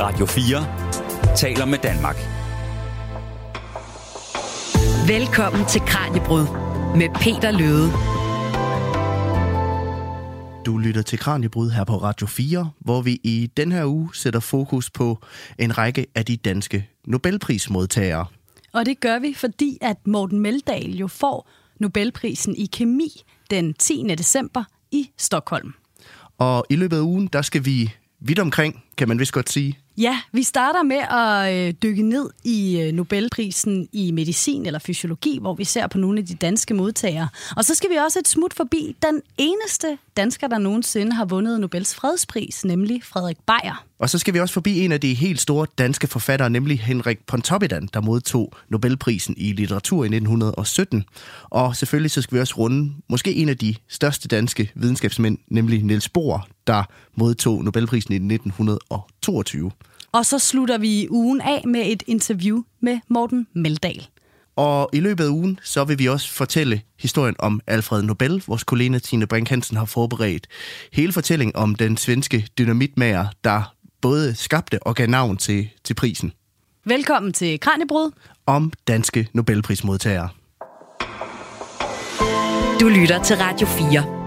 Radio 4 taler med Danmark. Velkommen til Kranjebrud med Peter Løde. Du lytter til Kranjebrud her på Radio 4, hvor vi i den her uge sætter fokus på en række af de danske Nobelprismodtagere. Og det gør vi, fordi at Morten Meldal jo får Nobelprisen i kemi den 10. december i Stockholm. Og i løbet af ugen, der skal vi vidt omkring, kan man vist godt sige. Ja, vi starter med at øh, dykke ned i øh, Nobelprisen i medicin eller fysiologi, hvor vi ser på nogle af de danske modtagere. Og så skal vi også et smut forbi den eneste dansker, der nogensinde har vundet Nobels fredspris, nemlig Frederik Beyer. Og så skal vi også forbi en af de helt store danske forfattere, nemlig Henrik Pontoppidan, der modtog Nobelprisen i litteratur i 1917. Og selvfølgelig så skal vi også runde måske en af de største danske videnskabsmænd, nemlig Niels Bohr, der modtog Nobelprisen i 1922. Og så slutter vi ugen af med et interview med Morten Meldal. Og i løbet af ugen, så vil vi også fortælle historien om Alfred Nobel. Vores kollega Tine Brink Hansen har forberedt hele fortællingen om den svenske dynamitmager, der både skabte og gav navn til, til prisen. Velkommen til Kranjebrud. Om danske Nobelprismodtagere. Du lytter til Radio 4.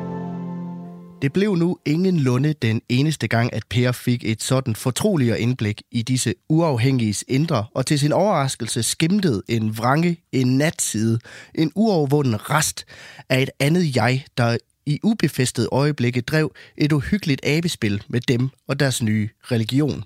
Det blev nu ingen lunde den eneste gang, at Per fik et sådan fortroligere indblik i disse uafhængiges indre, og til sin overraskelse skimtede en vrange, en natside, en uovervunden rest af et andet jeg, der i ubefæstet øjeblikke drev et uhyggeligt abespil med dem og deres nye religion.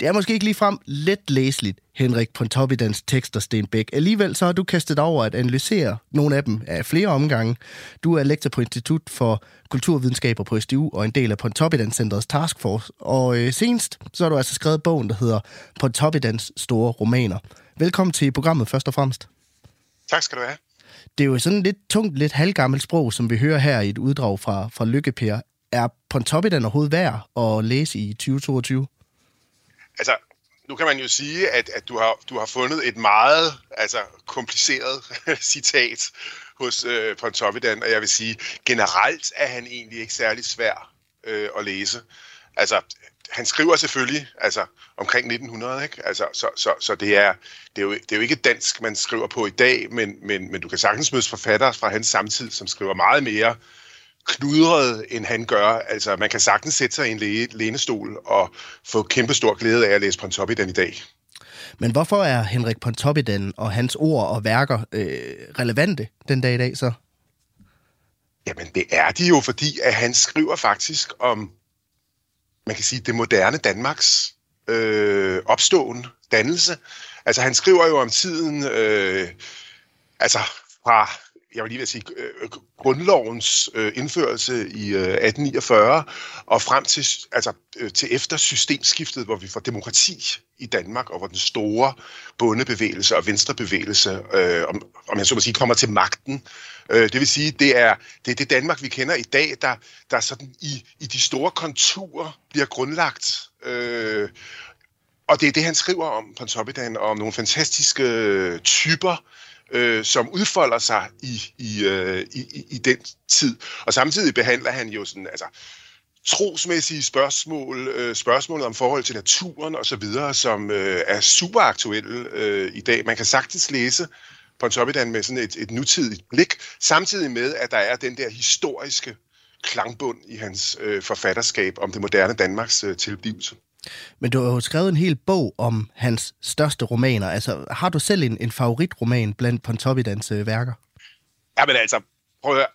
Det er måske ikke ligefrem let læseligt, Henrik Pontoppidans tekster, Stenbæk. Alligevel så har du kastet over at analysere nogle af dem af flere omgange. Du er lektor på Institut for Kulturvidenskaber på SDU og en del af Pontoppidans Centerets taskforce. Og øh, senest så har du altså skrevet bogen, der hedder Pontoppidans store romaner. Velkommen til programmet først og fremmest. Tak skal du have. Det er jo sådan lidt tungt, lidt halvgammelt sprog, som vi hører her i et uddrag fra, fra Lykkeper. Er Pontoppidan overhovedet værd at læse i 2022? Altså, nu kan man jo sige, at, at du, har, du har fundet et meget altså, kompliceret citat hos øh, Pontoppidan, og jeg vil sige, generelt er han egentlig ikke særlig svær øh, at læse. Altså, han skriver selvfølgelig altså, omkring 1900, ikke? Altså, så, så, så det, er, det, er jo, det er jo ikke dansk, man skriver på i dag, men, men, men du kan sagtens møde forfattere fra hans samtid, som skriver meget mere knudret, end han gør. Altså, man kan sagtens sætte sig i en læ- lænestol og få kæmpe stor glæde af at læse Pontoppidan i dag. Men hvorfor er Henrik Pontoppidan og hans ord og værker øh, relevante den dag i dag så? Jamen, det er de jo, fordi at han skriver faktisk om, man kan sige, det moderne Danmarks øh, opståen, dannelse. Altså, han skriver jo om tiden, øh, altså fra jeg vil lige vil sige, øh, øh, grundlovens øh, indførelse i øh, 1849 og frem til, altså, øh, til efter systemskiftet, hvor vi får demokrati i Danmark, og hvor den store bondebevægelse og venstrebevægelse, øh, om, om jeg så må sige, kommer til magten. Øh, det vil sige, det er, det er det Danmark, vi kender i dag, der, der sådan i, i de store konturer bliver grundlagt. Øh, og det er det, han skriver om Pontoppidan, om nogle fantastiske typer, øh, Øh, som udfolder sig i, i, øh, i, i den tid. Og samtidig behandler han jo sådan, altså, trosmæssige spørgsmål, øh, spørgsmålet om forhold til naturen osv., som øh, er super aktuelle øh, i dag. Man kan sagtens læse Pontoppidan med sådan et, et nutidigt blik, samtidig med, at der er den der historiske klangbund i hans øh, forfatterskab om det moderne Danmarks øh, tilblivelse. Men du har jo skrevet en hel bog om hans største romaner. Altså, har du selv en, en favoritroman blandt Pontoppidans øh, værker? Ja, men altså, prøv at høre.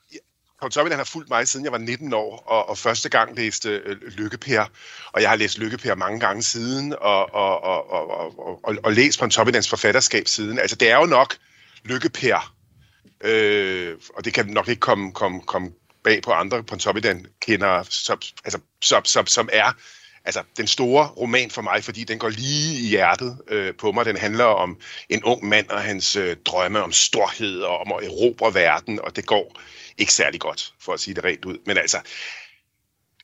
Pontoppidan har fulgt mig, siden jeg var 19 år, og, og første gang læste øh, Lykkepær. Og jeg har læst Lykkepær mange gange siden, og, og, og, og, og, og, og læst Pontoppidans forfatterskab siden. Altså, det er jo nok Lykkepær, øh, og det kan nok ikke komme, komme, komme bag på andre Pontoppidan kender, som, altså, som, som, som er altså, den store roman for mig, fordi den går lige i hjertet øh, på mig. Den handler om en ung mand og hans øh, drømme om storhed og om at erobre verden, og det går ikke særlig godt, for at sige det rent ud. Men altså,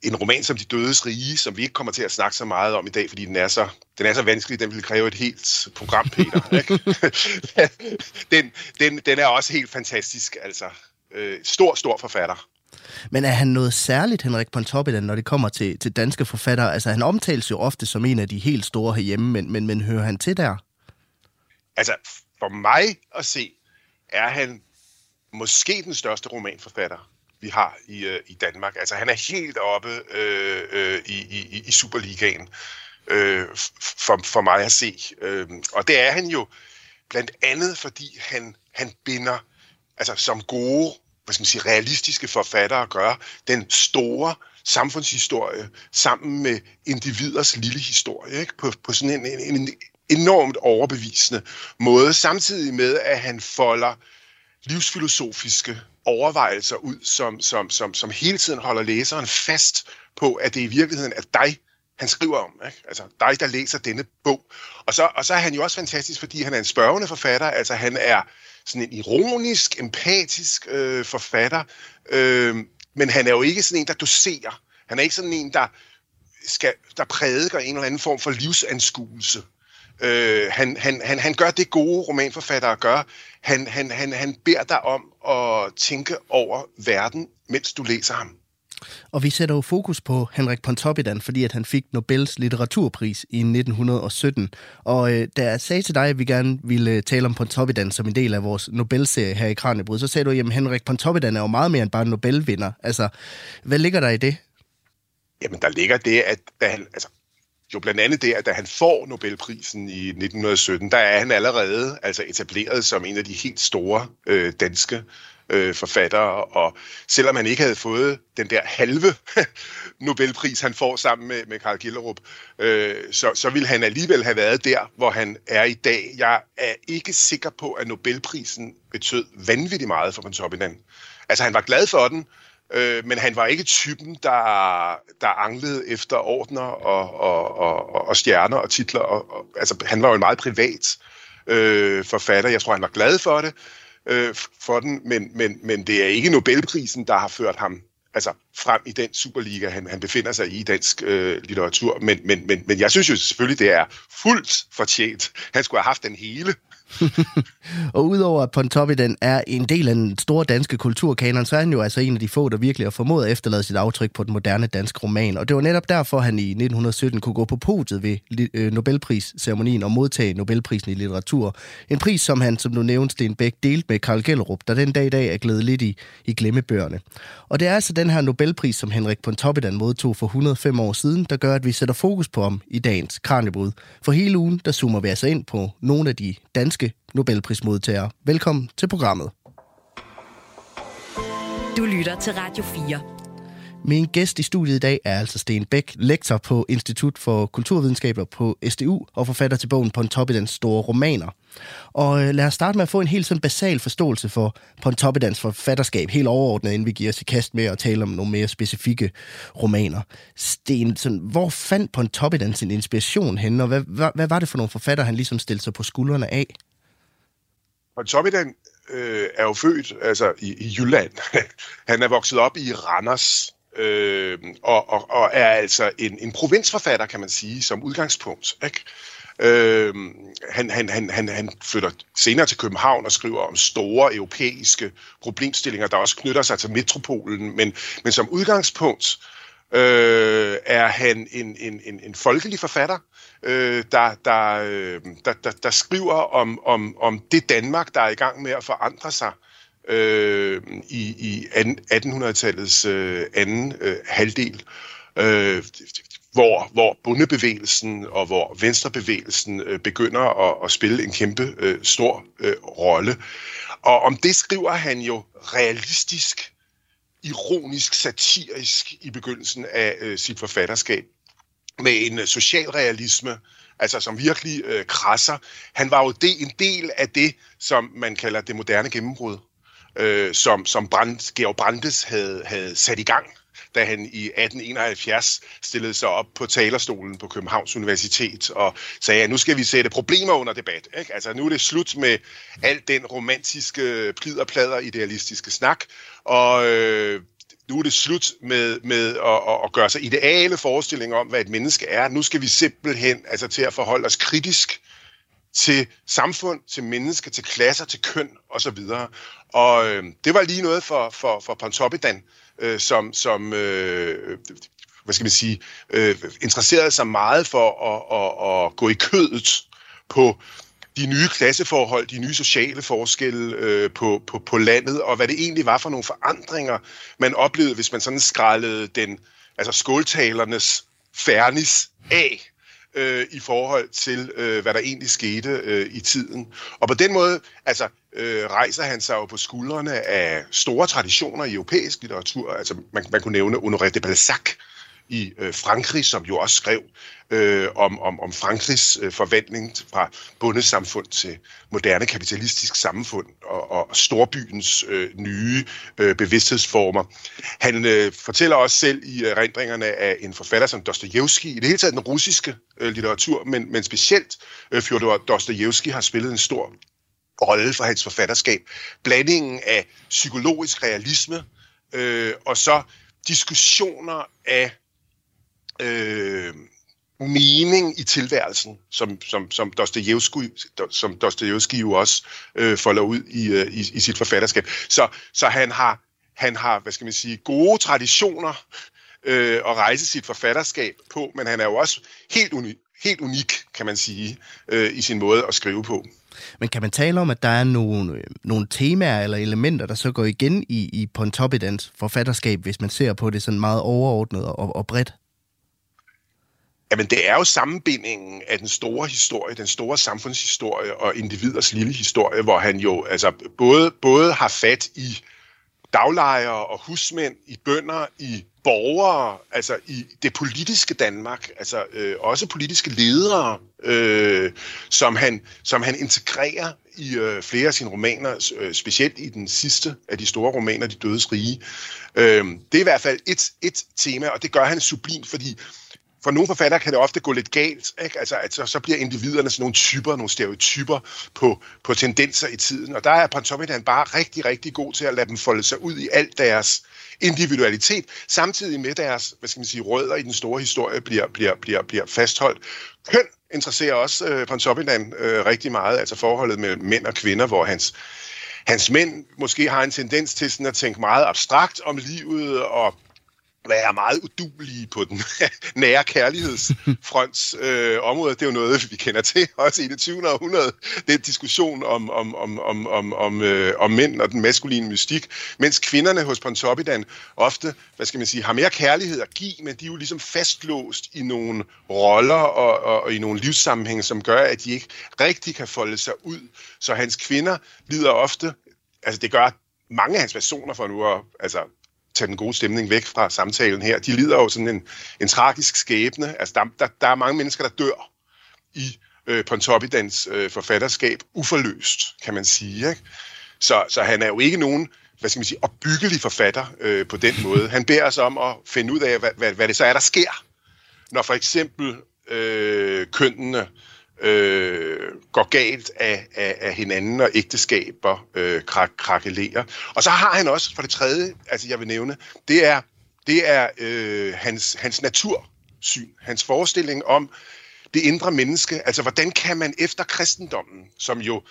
en roman som De Dødes Rige, som vi ikke kommer til at snakke så meget om i dag, fordi den er så, den er så vanskelig, den vil kræve et helt program, Peter. Ikke? den, den, den er også helt fantastisk, altså. Øh, stor, stor forfatter. Men er han noget særligt, Henrik Pontoppidan, når det kommer til, til danske forfattere? Altså, han omtales jo ofte som en af de helt store herhjemme, men, men, men hører han til der? Altså, for mig at se, er han måske den største romanforfatter, vi har i, øh, i Danmark. Altså, han er helt oppe øh, øh, i, i, i Superligaen øh, for, for mig at se. Øh, og det er han jo blandt andet, fordi han, han binder, altså som gode, hvad skal man sige, realistiske forfattere gør, den store samfundshistorie sammen med individers lille historie, ikke? På, på sådan en, en, en enormt overbevisende måde, samtidig med, at han folder livsfilosofiske overvejelser ud, som, som, som, som hele tiden holder læseren fast på, at det i virkeligheden er dig, han skriver om. Ikke? Altså dig, der læser denne bog. Og så, og så er han jo også fantastisk, fordi han er en spørgende forfatter. Altså han er sådan en ironisk, empatisk øh, forfatter. Øh, men han er jo ikke sådan en, der doserer. Han er ikke sådan en, der, skal, der prædiker en eller anden form for livsanskuelse. Øh, han, han, han, han gør det gode romanforfattere gør. Han, han, han, han beder dig om at tænke over verden, mens du læser ham. Og vi sætter jo fokus på Henrik Pontoppidan, fordi at han fik Nobels litteraturpris i 1917. Og øh, da jeg sagde til dig, at vi gerne ville øh, tale om Pontoppidan som en del af vores Nobelserie her i Kranjebryd, så sagde du, at Henrik Pontoppidan er jo meget mere end bare en Nobelvinder. Altså, hvad ligger der i det? Jamen, der ligger det, at da han, altså, jo blandt andet det, at da han får Nobelprisen i 1917, der er han allerede altså etableret som en af de helt store øh, danske øh, forfattere, og selvom han ikke havde fået den der halve Nobelpris, han får sammen med, med Karl Gillerup, øh, så, så ville han alligevel have været der, hvor han er i dag. Jeg er ikke sikker på, at Nobelprisen betød vanvittigt meget for Pontoppidan. Altså han var glad for den, øh, men han var ikke typen, der, der anglede efter ordner og, og, og, og stjerner og titler. Og, og, altså han var jo en meget privat øh, forfatter. Jeg tror, han var glad for det, øh, for den, men, men, men det er ikke Nobelprisen, der har ført ham altså frem i den Superliga, han, han befinder sig i i dansk øh, litteratur. Men, men, men, men jeg synes jo selvfølgelig, det er fuldt fortjent. Han skulle have haft den hele. og udover at Pontoppidan er en del af den store danske kulturkanon, så er han jo altså en af de få, der virkelig har formået at efterlade sit aftryk på den moderne danske roman. Og det var netop derfor, han i 1917 kunne gå på podiet ved øh, Nobelprisceremonien og modtage Nobelprisen i litteratur. En pris, som han, som du nævnte, Sten Bæk, delte med Karl Gellerup, der den dag i dag er glædet lidt i, i glemmebøgerne. Og det er altså den her Nobelpris, som Henrik Pontoppidan modtog for 105 år siden, der gør, at vi sætter fokus på ham i dagens Kranjebrud. For hele ugen, der zoomer vi altså ind på nogle af de danske danske Nobelprismodtagere. Velkommen til programmet. Du lytter til Radio 4. Min gæst i studiet i dag er altså Sten Bæk, lektor på Institut for Kulturvidenskaber på SDU og forfatter til bogen Pontoppidans store romaner. Og øh, lad os starte med at få en helt sådan basal forståelse for Pontoppidans forfatterskab, helt overordnet, inden vi giver os i kast med at tale om nogle mere specifikke romaner. Sten, sådan, hvor fandt Pontoppidan sin inspiration henne, og hvad, hvad, hvad var det for nogle forfatter, han ligesom stillede sig på skuldrene af? Pontoppidan øh, er jo født altså, i, i Jylland. han er vokset op i Randers, øh, og, og, og er altså en, en provinsforfatter, kan man sige, som udgangspunkt. Ikke? Øh, han, han, han, han, han flytter senere til København og skriver om store europæiske problemstillinger, der også knytter sig til metropolen, men, men som udgangspunkt øh, Øh, er han en, en, en, en folkelig forfatter, øh, der, der, øh, der, der, der skriver om, om, om det Danmark, der er i gang med at forandre sig øh, i, i 1800-tallets øh, anden øh, halvdel. Øh, hvor, hvor bundebevægelsen og hvor venstrebevægelsen øh, begynder at, at spille en kæmpe øh, stor øh, rolle. Og om det skriver han jo realistisk, ironisk, satirisk i begyndelsen af øh, sit forfatterskab med en øh, socialrealisme, altså som virkelig øh, krasser. Han var jo det, en del af det, som man kalder det moderne gennembrud, øh, som, som Brandt, Georg Brandes havde, havde sat i gang da han i 1871 stillede sig op på talerstolen på Københavns Universitet og sagde, at nu skal vi sætte problemer under debat. Ikke? Altså nu er det slut med al den romantiske pliderplader idealistiske snak, og øh, nu er det slut med, med at, at gøre sig ideale forestillinger om, hvad et menneske er. Nu skal vi simpelthen altså, til at forholde os kritisk til samfund, til mennesker, til klasser, til køn osv. Og øh, det var lige noget for, for, for Pontoppidan, øh, Øh, som, som øh, hvad skal man sige, øh, interesserede sig meget for at, at, at gå i kødet på de nye klasseforhold, de nye sociale forskelle øh, på, på, på landet, og hvad det egentlig var for nogle forandringer, man oplevede, hvis man sådan skrællede den, altså skåltalernes fernis af øh, i forhold til, øh, hvad der egentlig skete øh, i tiden. Og på den måde altså, øh, rejser han sig jo på skuldrene af store traditioner i europæisk litteratur. Altså, man, man kunne nævne Honoré de Balzac, i øh, Frankrig, som jo også skrev øh, om, om, om Frankrigs øh, forvandling fra bundesamfund til moderne kapitalistisk samfund og, og storbyens øh, nye øh, bevidsthedsformer. Han øh, fortæller også selv i erindringerne af en forfatter som Dostojevski, i det hele taget den russiske øh, litteratur, men, men specielt øh, Fjodor Dostojevski har spillet en stor rolle for hans forfatterskab. Blandingen af psykologisk realisme øh, og så diskussioner af øh, mening i tilværelsen, som, som, som Dostojevski, som Dostojevski jo også øh, folder ud i, øh, i, i sit forfatterskab. Så, så han har han har, hvad skal man sige, gode traditioner øh, at rejse sit forfatterskab på, men han er jo også helt, uni, helt unik, kan man sige, øh, i sin måde at skrive på. Men kan man tale om, at der er nogle, øh, nogle temaer eller elementer, der så går igen i, i Pontoppidans forfatterskab, hvis man ser på det sådan meget overordnet og, og bredt? Jamen, det er jo sammenbindingen af den store historie, den store samfundshistorie og individers lille historie, hvor han jo altså både, både har fat i daglejere og husmænd, i bønder, i borgere, altså i det politiske Danmark, altså øh, også politiske ledere, øh, som, han, som han integrerer i øh, flere af sine romaner, øh, specielt i den sidste af de store romaner, De Dødes Rige. Øh, det er i hvert fald et, et tema, og det gør han sublimt, fordi for nogle forfattere kan det ofte gå lidt galt, ikke? Altså, at så, så bliver individerne sådan nogle typer, nogle stereotyper på, på tendenser i tiden. Og der er Pontoppidan bare rigtig, rigtig god til at lade dem folde sig ud i alt deres individualitet, samtidig med deres, hvad skal man sige, rødder i den store historie bliver, bliver, bliver, bliver fastholdt. Køn interesserer også øh, Oppenheim øh, rigtig meget, altså forholdet mellem mænd og kvinder, hvor hans hans mænd måske har en tendens til sådan at tænke meget abstrakt om livet og være meget udulige på den nære kærlighedsfronts øh, område. Det er jo noget, vi kender til også i det 20. århundrede. Det er en diskussion om, om, om, om, om, om, øh, om mænd og den maskuline mystik, mens kvinderne hos Pontoppidan ofte, hvad skal man sige, har mere kærlighed at give, men de er jo ligesom fastlåst i nogle roller og, og, og i nogle livssammenhænge, som gør, at de ikke rigtig kan folde sig ud. Så hans kvinder lider ofte, altså det gør mange af hans personer for nu at altså, tage den gode stemning væk fra samtalen her. De lider jo sådan en, en tragisk skæbne. Altså, der, der, der er mange mennesker, der dør i øh, Pontoppidans øh, forfatterskab uforløst, kan man sige. Ikke? Så, så han er jo ikke nogen hvad skal man sige, opbyggelig forfatter øh, på den måde. Han beder os om at finde ud af, hvad, hvad, hvad det så er, der sker, når for eksempel øh, kønnene øh, går galt af, af, af hinanden, og ægteskaber øh, krak, krakelerer. Og så har han også, for det tredje, altså jeg vil nævne, det er, det er øh, hans, hans natursyn, hans forestilling om det indre menneske. Altså, hvordan kan man efter kristendommen, som jo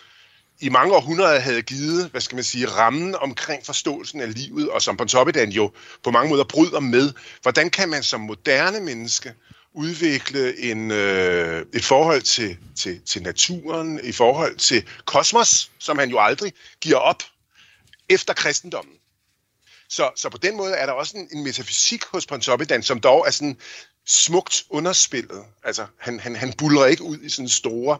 i mange århundreder havde givet, hvad skal man sige, rammen omkring forståelsen af livet, og som Pontoppidan jo på mange måder bryder med, hvordan kan man som moderne menneske udvikle en, øh, et forhold til, til, til naturen, i forhold til kosmos, som han jo aldrig giver op efter kristendommen. Så, så på den måde er der også en, en metafysik hos Pontoppidan, som dog er sådan smukt underspillet. Altså, han, han, han buller ikke ud i sådan store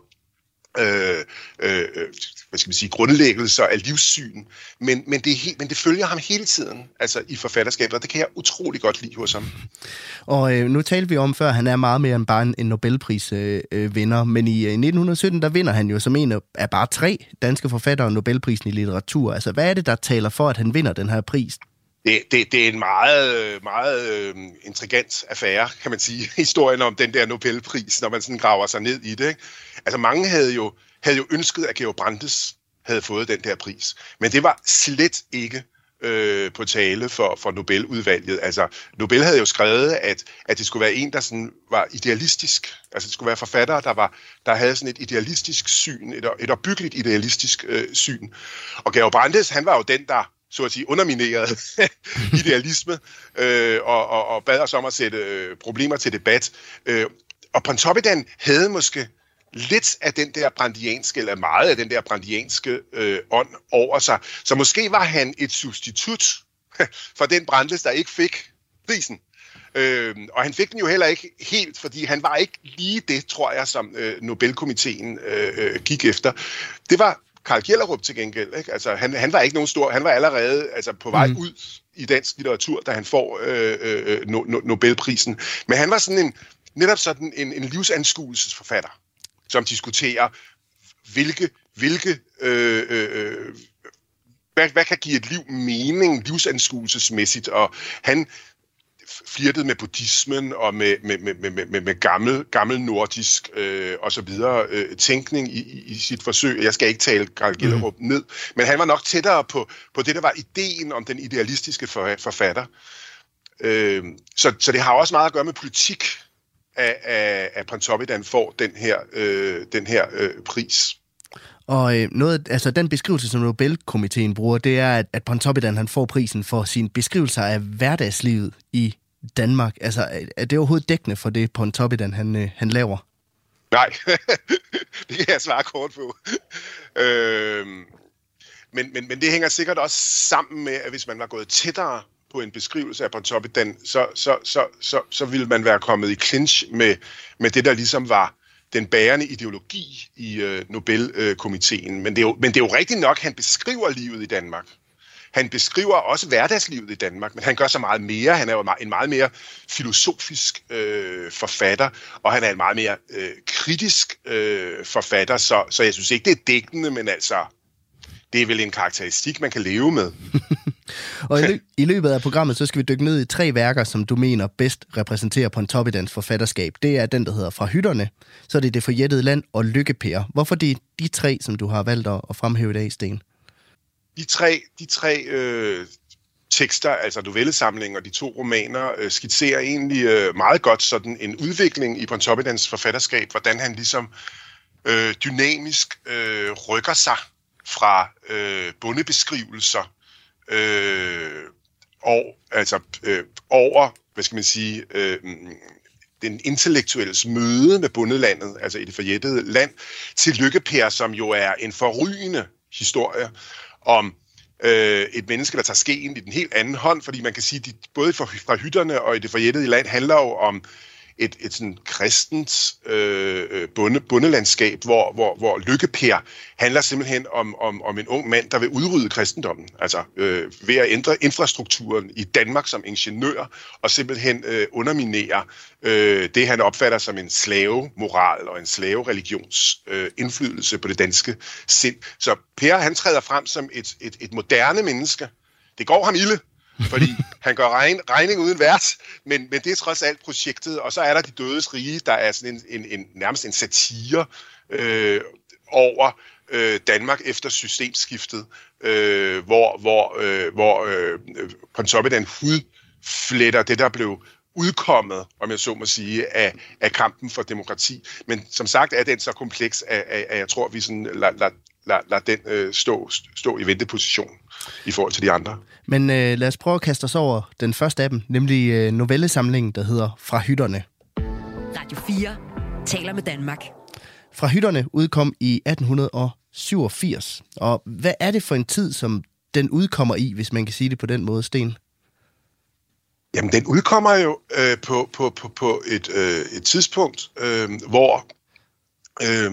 øh, øh, øh hvad skal man sige, grundlæggelser af livssyn, men, men, det helt, men det følger ham hele tiden altså i forfatterskabet, og det kan jeg utrolig godt lide hos ham. Og øh, nu talte vi om før, at han er meget mere end bare en, en Nobelpris-vinder, øh, vinder, men i øh, 1917, der vinder han jo som en af bare tre danske forfattere Nobelprisen i litteratur. Altså, hvad er det, der taler for, at han vinder den her pris? det, det, det er en meget, meget øh, intrigant affære, kan man sige, historien om den der Nobelpris, når man sådan graver sig ned i det. Ikke? Altså mange havde jo, havde jo ønsket, at Georg Brandes havde fået den der pris, men det var slet ikke øh, på tale for, for Nobeludvalget. Altså, Nobel havde jo skrevet, at, at det skulle være en, der sådan var idealistisk. Altså, det skulle være forfattere, der, var, der havde sådan et idealistisk syn, et, et opbyggeligt idealistisk øh, syn. Og Georg Brandes, han var jo den, der så at sige, undermineret idealisme, øh, og, og, og bad os om at sætte øh, problemer til debat. Øh, og Pontoppidan havde måske lidt af den der brandianske, eller meget af den der brandianske øh, ånd over sig. Så måske var han et substitut for den Brandes, der ikke fik prisen. Øh, og han fik den jo heller ikke helt, fordi han var ikke lige det, tror jeg, som øh, Nobelkomiteen øh, øh gik efter. Det var Karl Kjellerup til gengæld. Ikke? Altså, han, han var ikke nogen stor, han var allerede altså, på vej mm. ud i dansk litteratur, da han får øh, øh, no, no, Nobelprisen. Men han var sådan en, netop sådan en, en livsanskuelsesforfatter, som diskuterer, hvilke, hvilke øh, øh, øh hvad, hvad kan give et liv mening livsanskuelsesmæssigt, og han flirtede med buddhismen og med, med, med, med, med, med gammel, gammel nordisk øh, og så videre øh, tænkning i, i sit forsøg. Jeg skal ikke tale Karl Gellerup mm. ned, men han var nok tættere på, på det, der var ideen om den idealistiske forfatter. Øh, så, så det har også meget at gøre med politik, at, at, at Pontoppidan får den her, øh, den her øh, pris. Og øh, noget, altså den beskrivelse, som Nobelkomiteen bruger, det er, at, at Pontoppidan han får prisen for sine beskrivelser af hverdagslivet i Danmark. Altså, er det overhovedet dækkende for det Pontoppidan han, øh, han laver? Nej, det kan jeg svare kort på. Øh, men, men, men det hænger sikkert også sammen med, at hvis man var gået tættere på en beskrivelse af Pontoppidan, så, så, så, så, så ville man være kommet i clinch med, med det, der ligesom var den bærende ideologi i øh, Nobelkomiteen. Men, det er jo, men det er jo rigtigt nok, han beskriver livet i Danmark. Han beskriver også hverdagslivet i Danmark, men han gør så meget mere. Han er jo en meget mere filosofisk øh, forfatter, og han er en meget mere øh, kritisk øh, forfatter, så, så jeg synes ikke, det er dækkende, men altså, det er vel en karakteristik, man kan leve med. og i, lø- i løbet af programmet, så skal vi dykke ned i tre værker, som du mener bedst repræsenterer Pontoppidans forfatterskab. Det er den, der hedder Fra hytterne, så er det Det forjættede land og Lykkepære. Hvorfor det er de tre, som du har valgt at, fremhæve i dag, Sten? De tre, de tre øh, tekster, altså novellesamlingen og de to romaner, øh, skitserer egentlig øh, meget godt sådan en udvikling i Pontoppidans forfatterskab, hvordan han ligesom øh, dynamisk øh, rykker sig fra øh, bundebeskrivelser øh, og, altså, øh, over, hvad skal man sige, øh, den intellektuelles møde med bundelandet, altså i det forjættede land, til Lykkepær, som jo er en forrygende historie om øh, et menneske, der tager skeen i den helt anden hånd, fordi man kan sige, at både fra hytterne og i det forjættede land handler jo om et, et sådan kristent øh, øh bunde, bundelandskab, hvor, hvor, hvor Lykkepær handler simpelthen om, om, om en ung mand, der vil udrydde kristendommen. Altså øh, ved at ændre infrastrukturen i Danmark som ingeniør, og simpelthen øh, underminere øh, det, han opfatter som en slave-moral og en slave-religions øh, indflydelse på det danske sind. Så Per, han træder frem som et, et, et moderne menneske. Det går ham ilde, fordi han gør regn, regning uden vært, men, men det er trods alt projektet, og så er der De Dødes Rige, der er sådan en, en, en nærmest en satire øh, over øh, Danmark efter systemskiftet, øh, hvor, hvor, øh, hvor øh, Pontoppidan hudfletter det, der blev udkommet, om jeg så må sige, af, af kampen for demokrati. Men som sagt er den så kompleks, at, at, at jeg tror, at vi sådan lader lad, lad, lad den øh, stå, stå i venteposition i forhold til de andre. Men øh, lad os prøve at kaste os over den første af dem, nemlig øh, novellesamlingen, der hedder Fra hytterne. Radio 4 taler med Danmark. Fra hytterne udkom i 1887. Og hvad er det for en tid, som den udkommer i, hvis man kan sige det på den måde, Sten? Jamen, den udkommer jo øh, på, på, på, på et, øh, et tidspunkt, øh, hvor øh,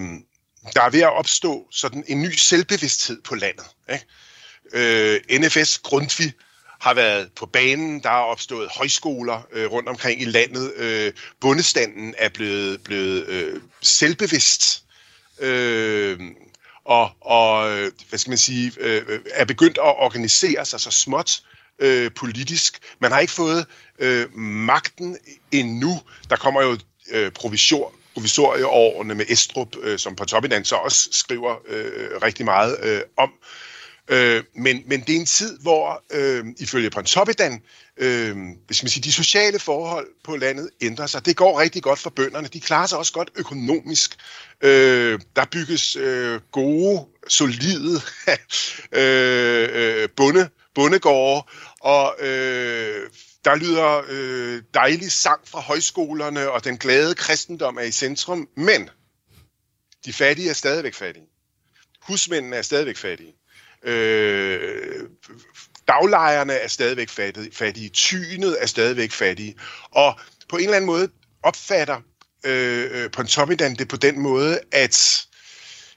der er ved at opstå sådan en ny selvbevidsthed på landet. Ikke? Øh, NFS Grundtvig har været på banen. Der er opstået højskoler øh, rundt omkring i landet. Øh, bundestanden er blevet, blevet øh, selvbevidst. Øh, og, og øh, hvad skal man sige, øh, er begyndt at organisere sig så småt øh, politisk. Man har ikke fået øh, magten endnu. Der kommer jo øh, provisor, provisorieårene med Estrup, øh, som på toppen så også skriver øh, rigtig meget øh, om. Øh, men, men det er en tid, hvor øh, ifølge Pontoppidan, øh, hvis man siger, de sociale forhold på landet ændrer sig. Det går rigtig godt for bønderne. De klarer sig også godt økonomisk. Øh, der bygges øh, gode, solide øh, øh, bunde, bondegårde, og øh, der lyder øh, dejlig sang fra højskolerne, og den glade kristendom er i centrum, men de fattige er stadigvæk fattige. Husmændene er stadigvæk fattige. Øh, daglejerne er stadigvæk fattige. Tynet er stadigvæk fattige. Og på en eller anden måde opfatter øh, øh Pontoppidan det på den måde, at,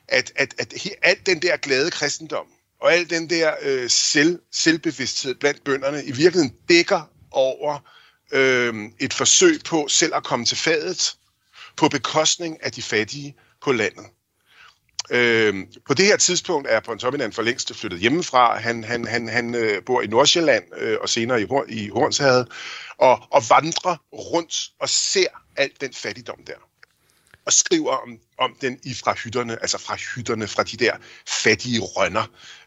at, at, at alt den der glade kristendom, og al den der øh, selv, selvbevidsthed blandt bønderne i virkeligheden dækker over øh, et forsøg på selv at komme til fadet på bekostning af de fattige på landet. Øh, på det her tidspunkt er Pontoppidan for længst flyttet hjemmefra. Han, han, han, han øh, bor i Nordsjælland øh, og senere i, Hor- i Hornshavet og, og vandrer rundt og ser alt den fattigdom der og skriver om, om den i fra hytterne, altså fra hytterne, fra de der fattige rønner,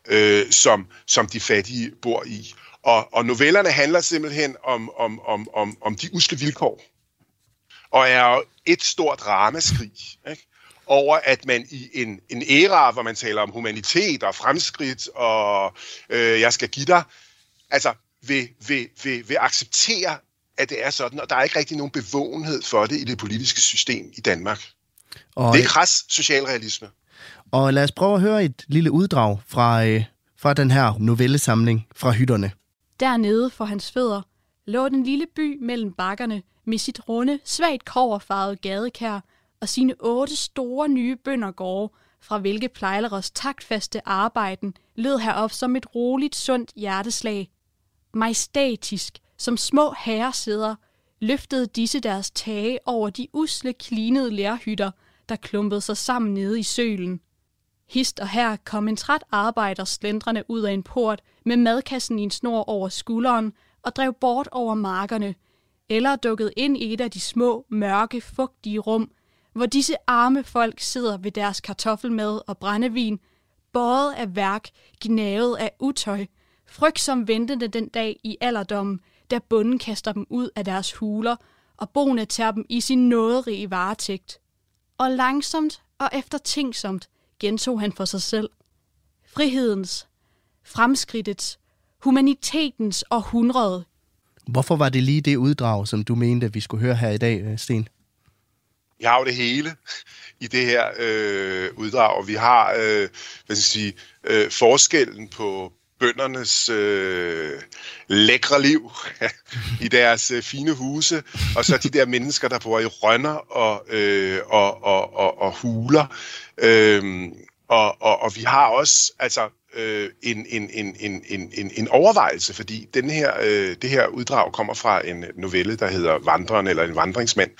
øh, som, som de fattige bor i. Og, og novellerne handler simpelthen om, om, om, om, om de usle vilkår, og er et stort ramaskrig ikke? over, at man i en, en æra, hvor man taler om humanitet og fremskridt, og øh, jeg skal give dig, altså vil, vil, vil, vil acceptere, at det er sådan, og der er ikke rigtig nogen bevågenhed for det i det politiske system i Danmark. Og, det er kras socialrealisme. Og lad os prøve at høre et lille uddrag fra, øh, fra den her novellesamling fra hytterne. Dernede for hans fødder lå den lille by mellem bakkerne med sit runde, svagt koverfarvede gadekær og sine otte store nye bøndergårde, fra hvilke plejleres taktfaste arbejden lød herop som et roligt, sundt hjerteslag. Majestatisk, som små herresæder, løftede disse deres tage over de usle, klinede lærhytter, der klumpede sig sammen nede i sølen. Hist og her kom en træt arbejder slendrende ud af en port med madkassen i en snor over skulderen og drev bort over markerne, eller dukkede ind i et af de små, mørke, fugtige rum, hvor disse arme folk sidder ved deres kartoffelmad og brændevin, båret af værk, gnavet af utøj, frygtsom ventende den dag i alderdommen, da bunden kaster dem ud af deres huler, og boende tager dem i sin nåderige varetægt. Og langsomt og eftertænksomt gentog han for sig selv. Frihedens, fremskridtets, humanitetens århundrede. Hvorfor var det lige det uddrag, som du mente, vi skulle høre her i dag, øh, Sten? Vi har jo det hele i det her øh, uddrag. Vi har øh, hvad skal jeg sige, øh, forskellen på bøndernes øh, lækre liv i deres øh, fine huse, og så de der mennesker, der bor i rønner og, øh, og, og, og, og huler. Øh, og, og, og vi har også altså øh, en, en, en, en, en, en overvejelse, fordi den her, øh, det her uddrag kommer fra en novelle, der hedder Vandreren eller en vandringsmand,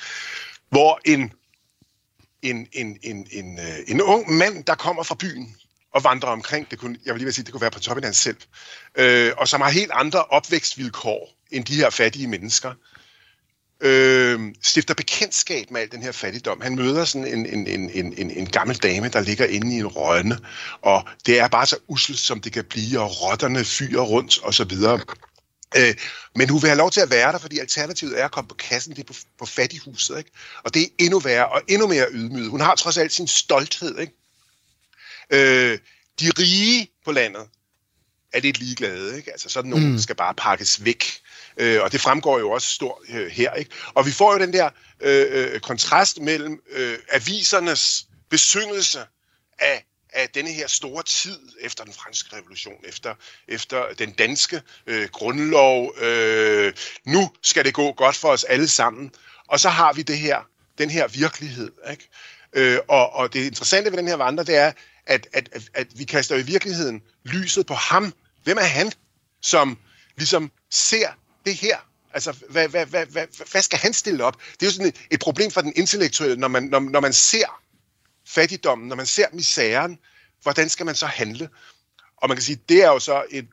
hvor en, en, en, en, en, øh, en ung mand, der kommer fra byen og vandrer omkring, det kunne, jeg vil lige sige, det kunne være på toppen af hans selv, øh, og som har helt andre opvækstvilkår end de her fattige mennesker, øh, stifter bekendtskab med al den her fattigdom. Han møder sådan en, en, en, en, en, en gammel dame, der ligger inde i en rønne, og det er bare så uselt, som det kan blive, og rotterne fyrer rundt, og så videre. Øh, men hun vil have lov til at være der, fordi alternativet er at komme på kassen, det er på, på fattighuset, ikke? Og det er endnu værre og endnu mere ydmyget. Hun har trods alt sin stolthed, ikke? Øh, de rige på landet er lidt ligeglade, ikke? Altså sådan nogen mm. skal bare pakkes væk. Øh, og det fremgår jo også stort øh, her, ikke? Og vi får jo den der øh, øh, kontrast mellem øh, avisernes besyngelse af af denne her store tid efter den franske revolution, efter, efter den danske øh, grundlov. Øh, nu skal det gå godt for os alle sammen. Og så har vi det her, den her virkelighed. Ikke? Øh, og, og det interessante ved den her vandre, det er, at, at, at, at vi kaster i virkeligheden lyset på ham. Hvem er han, som ligesom ser det her Altså, hvad, hvad, hvad, hvad, hvad skal han stille op? Det er jo sådan et, et problem for den intellektuelle, når man, når, når man ser fattigdommen, når man ser misæren, hvordan skal man så handle? Og man kan sige, det er jo så en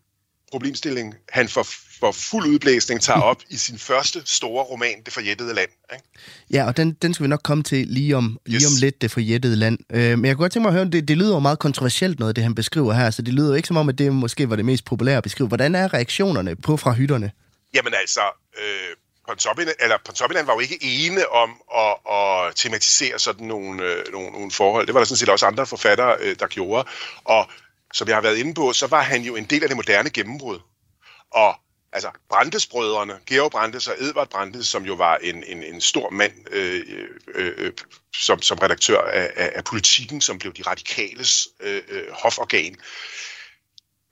problemstilling, han for, for fuld udblæsning tager op i sin første store roman, Det forjættede land. Ikke? Ja, og den, den skal vi nok komme til lige om, yes. lige om lidt, Det forjættede land. Øh, men jeg kunne godt tænke mig at høre, det, det lyder jo meget kontroversielt noget, det han beskriver her, så det lyder jo ikke som om, at det måske var det mest populære at beskrive. Hvordan er reaktionerne på fra hytterne? Jamen altså, øh, Pontoppidan, eller Pontoppidan var jo ikke ene om at, at tematisere sådan nogle, øh, nogle, nogle forhold. Det var der sådan set også andre forfattere, øh, der gjorde. Og som jeg har været inde på, så var han jo en del af det moderne gennembrud. Og altså Brandesbrødrene, Georg Brandes og Edvard Brandes, som jo var en, en, en stor mand øh, øh, øh, som, som redaktør af, af, af politikken, som blev de radikales øh, øh, hoforgan,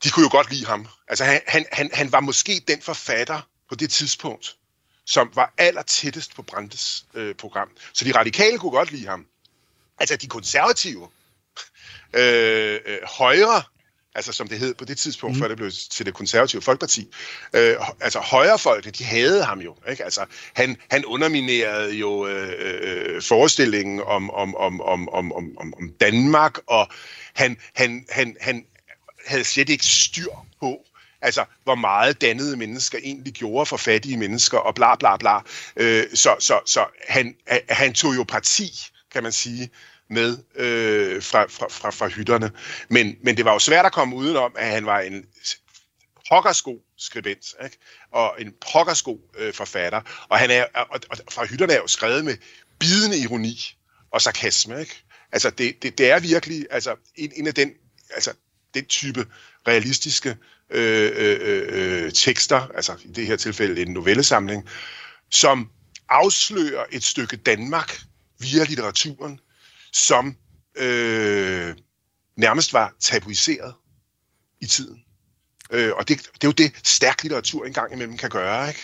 de kunne jo godt lide ham. Altså han, han, han, han var måske den forfatter på det tidspunkt, som var aller tættest på Brandes øh, program. Så de radikale kunne godt lide ham. Altså de konservative, øh, øh, højre, altså som det hed på det tidspunkt, mm. før det blev til det konservative folkeparti, øh, altså højrefolkene, de havde ham jo. Ikke? Altså, han, han underminerede jo øh, øh, forestillingen om, om, om, om, om, om, om Danmark, og han, han, han, han havde slet ikke styr på, altså hvor meget dannede mennesker egentlig gjorde for fattige mennesker, og bla bla bla. Øh, så så, så han, han tog jo parti, kan man sige, med øh, fra, fra, fra, fra hytterne. Men, men det var jo svært at komme udenom, at han var en pokkersko skribent, ikke? og en pokkersko øh, forfatter. Og, han er, og, og fra hytterne er jo skrevet med bidende ironi og sarkasme. Ikke? Altså, det, det, det er virkelig altså, en, en af den, altså, den type realistiske øh, øh, øh, tekster, altså i det her tilfælde en novellesamling, som afslører et stykke Danmark via litteraturen, som øh, nærmest var tabuiseret i tiden. Øh, og det, det er jo det, stærk litteratur engang imellem kan gøre, ikke?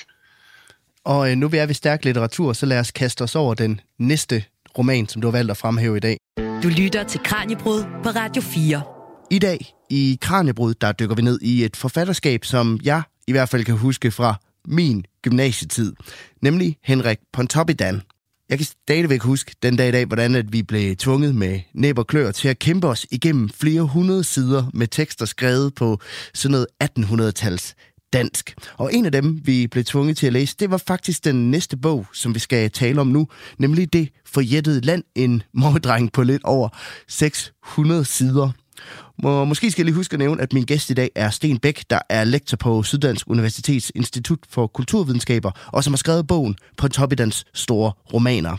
Og øh, nu vi er ved stærk litteratur, så lad os kaste os over den næste roman, som du har valgt at fremhæve i dag. Du lytter til Kranjebrud på Radio 4. I dag i Kranjebrud, der dykker vi ned i et forfatterskab, som jeg i hvert fald kan huske fra min gymnasietid, nemlig Henrik Pontoppidan. Jeg kan stadigvæk huske den dag i dag, hvordan at vi blev tvunget med næb og klør til at kæmpe os igennem flere hundrede sider med tekster skrevet på sådan noget 1800-tals dansk. Og en af dem, vi blev tvunget til at læse, det var faktisk den næste bog, som vi skal tale om nu, nemlig Det forjættede land, en mordreng på lidt over 600 sider. Må, måske skal jeg lige huske at nævne, at min gæst i dag er Sten Bæk, der er lektor på Syddansk Universitets Institut for Kulturvidenskaber, og som har skrevet bogen Pontoppidans store romaner.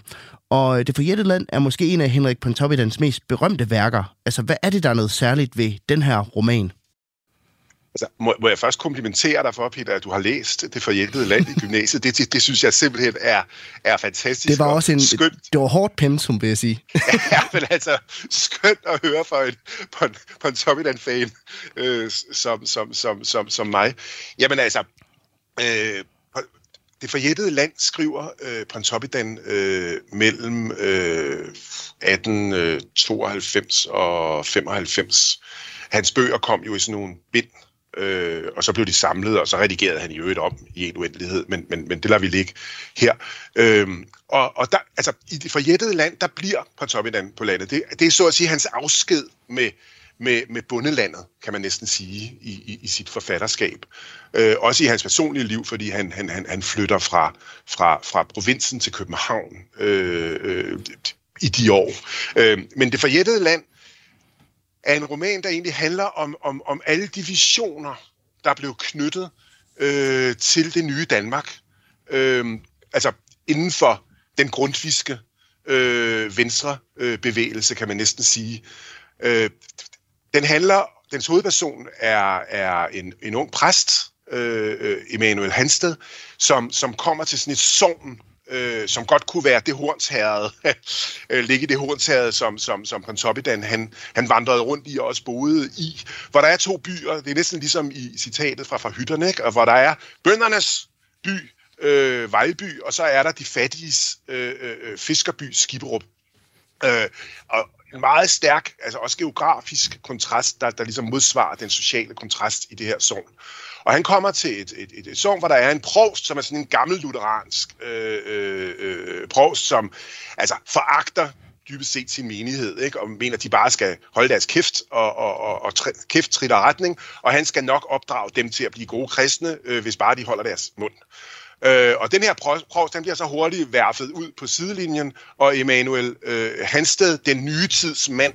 Og øh, Det forjættede land er måske en af Henrik Pontoppidans mest berømte værker. Altså, hvad er det, der er noget særligt ved den her roman? Altså, må, må jeg først komplimentere dig for, Peter, at du har læst Det forhjælpede land i gymnasiet. Det, det, det synes jeg simpelthen er, er fantastisk. Det var også en, skønt. Det var hårdt pensum, vil jeg sige. ja, men altså, skønt at høre fra en, på en, på en Tomidan-fan øh, som, som, som, som, som mig. Jamen altså, øh, det forjættede land skriver øh, Pontoppidan øh, mellem øh, 1892 og 95. Hans bøger kom jo i sådan nogle bind, øh, og så blev de samlet, og så redigerede han i øvrigt om i en uendelighed, men, men, men det lader vi ligge her. Øh, og og der, altså, i det forjættede land, der bliver Pontoppidan på landet. Det, det er så at sige hans afsked med, med, med bundelandet, kan man næsten sige, i, i, i sit forfatterskab. Øh, også i hans personlige liv, fordi han, han, han, han flytter fra, fra, fra provinsen til København øh, øh, i de år. Øh, men det forjættede land er en roman, der egentlig handler om, om, om alle de visioner, der blev knyttet øh, til det nye Danmark. Øh, altså inden for den grundviske øh, venstre øh, bevægelse, kan man næsten sige. Øh, den handler, dens hovedperson er, er en, en ung præst, øh, øh Emanuel Hansted, som, som kommer til sådan et sovn øh, som godt kunne være det hornsherred, øh, ligge i det hornsherred, som, som, som Pontoppidan han, han vandrede rundt i og også boede i, hvor der er to byer, det er næsten ligesom i citatet fra, fra hytterne, ikke? og hvor der er bøndernes by, øh, Vejlby, og så er der de fattiges øh, øh, øh fiskerby, Skiberup. Øh, og en meget stærk, altså også geografisk kontrast, der, der ligesom modsvarer den sociale kontrast i det her sogn. Og han kommer til et, et, et, et sogn, hvor der er en provst, som er sådan en gammel lutheransk øh, øh, øh provst, som altså foragter dybest set sin menighed, ikke? og mener, at de bare skal holde deres kæft og, og, og, og tri, kæft tritter retning, og han skal nok opdrage dem til at blive gode kristne, øh, hvis bare de holder deres mund. Øh, og den her provst, den bliver så hurtigt værfet ud på sidelinjen, og Emanuel øh, Hansted, den nye tids mand,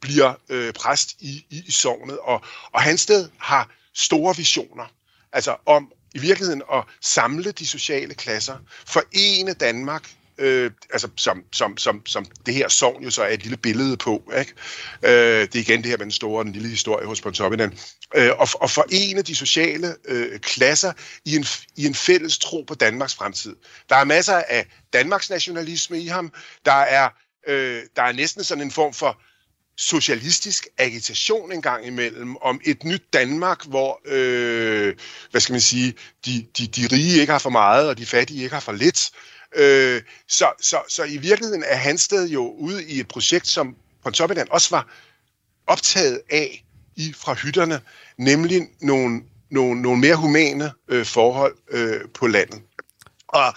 bliver øh, præst i, i, i sognet, Og, og Hansted har store visioner, altså om i virkeligheden at samle de sociale klasser, forene Danmark øh, altså som, som, som, som det her sovn jo så er et lille billede på. Ikke? Øh, det er igen det her med den store og den lille historie hos Pontoppidan. Øh, og, og forene de sociale øh, klasser i en, i en fælles tro på Danmarks fremtid. Der er masser af Danmarks nationalisme i ham. Der er, øh, der er næsten sådan en form for socialistisk agitation en gang imellem om et nyt Danmark, hvor, øh, hvad skal man sige, de, de, de rige ikke har for meget, og de fattige ikke har for lidt. Øh, så, så, så i virkeligheden er Hansted jo ude i et projekt, som Pontoppidan også var optaget af i fra hytterne, nemlig nogle, nogle, nogle mere humane øh, forhold øh, på landet. Og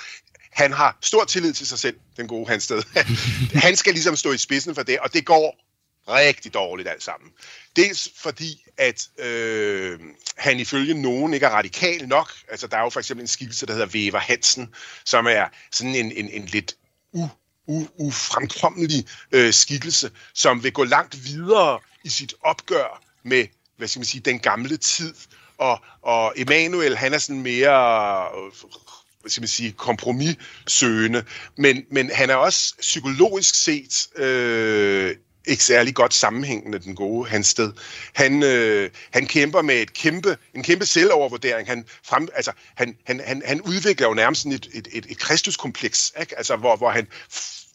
han har stor tillid til sig selv, den gode Hansted. han skal ligesom stå i spidsen for det, og det går rigtig dårligt alt sammen. Dels fordi, at øh, han ifølge nogen ikke er radikal nok. Altså, der er jo for eksempel en skikkelse, der hedder Wever Hansen, som er sådan en, en, en lidt u, u, ufremkommelig øh, skikkelse, som vil gå langt videre i sit opgør med, hvad skal man sige, den gamle tid. Og, og Emanuel, han er sådan mere øh, hvad skal man sige, kompromissøgende, men, men han er også psykologisk set øh, ikke særlig godt sammenhængende, den gode Hansted. Han, øh, han kæmper med et kæmpe, en kæmpe selvovervurdering. Han, frem, altså, han, han, han, han udvikler jo nærmest et, et, et, et kristuskompleks, ikke? Altså, hvor, hvor han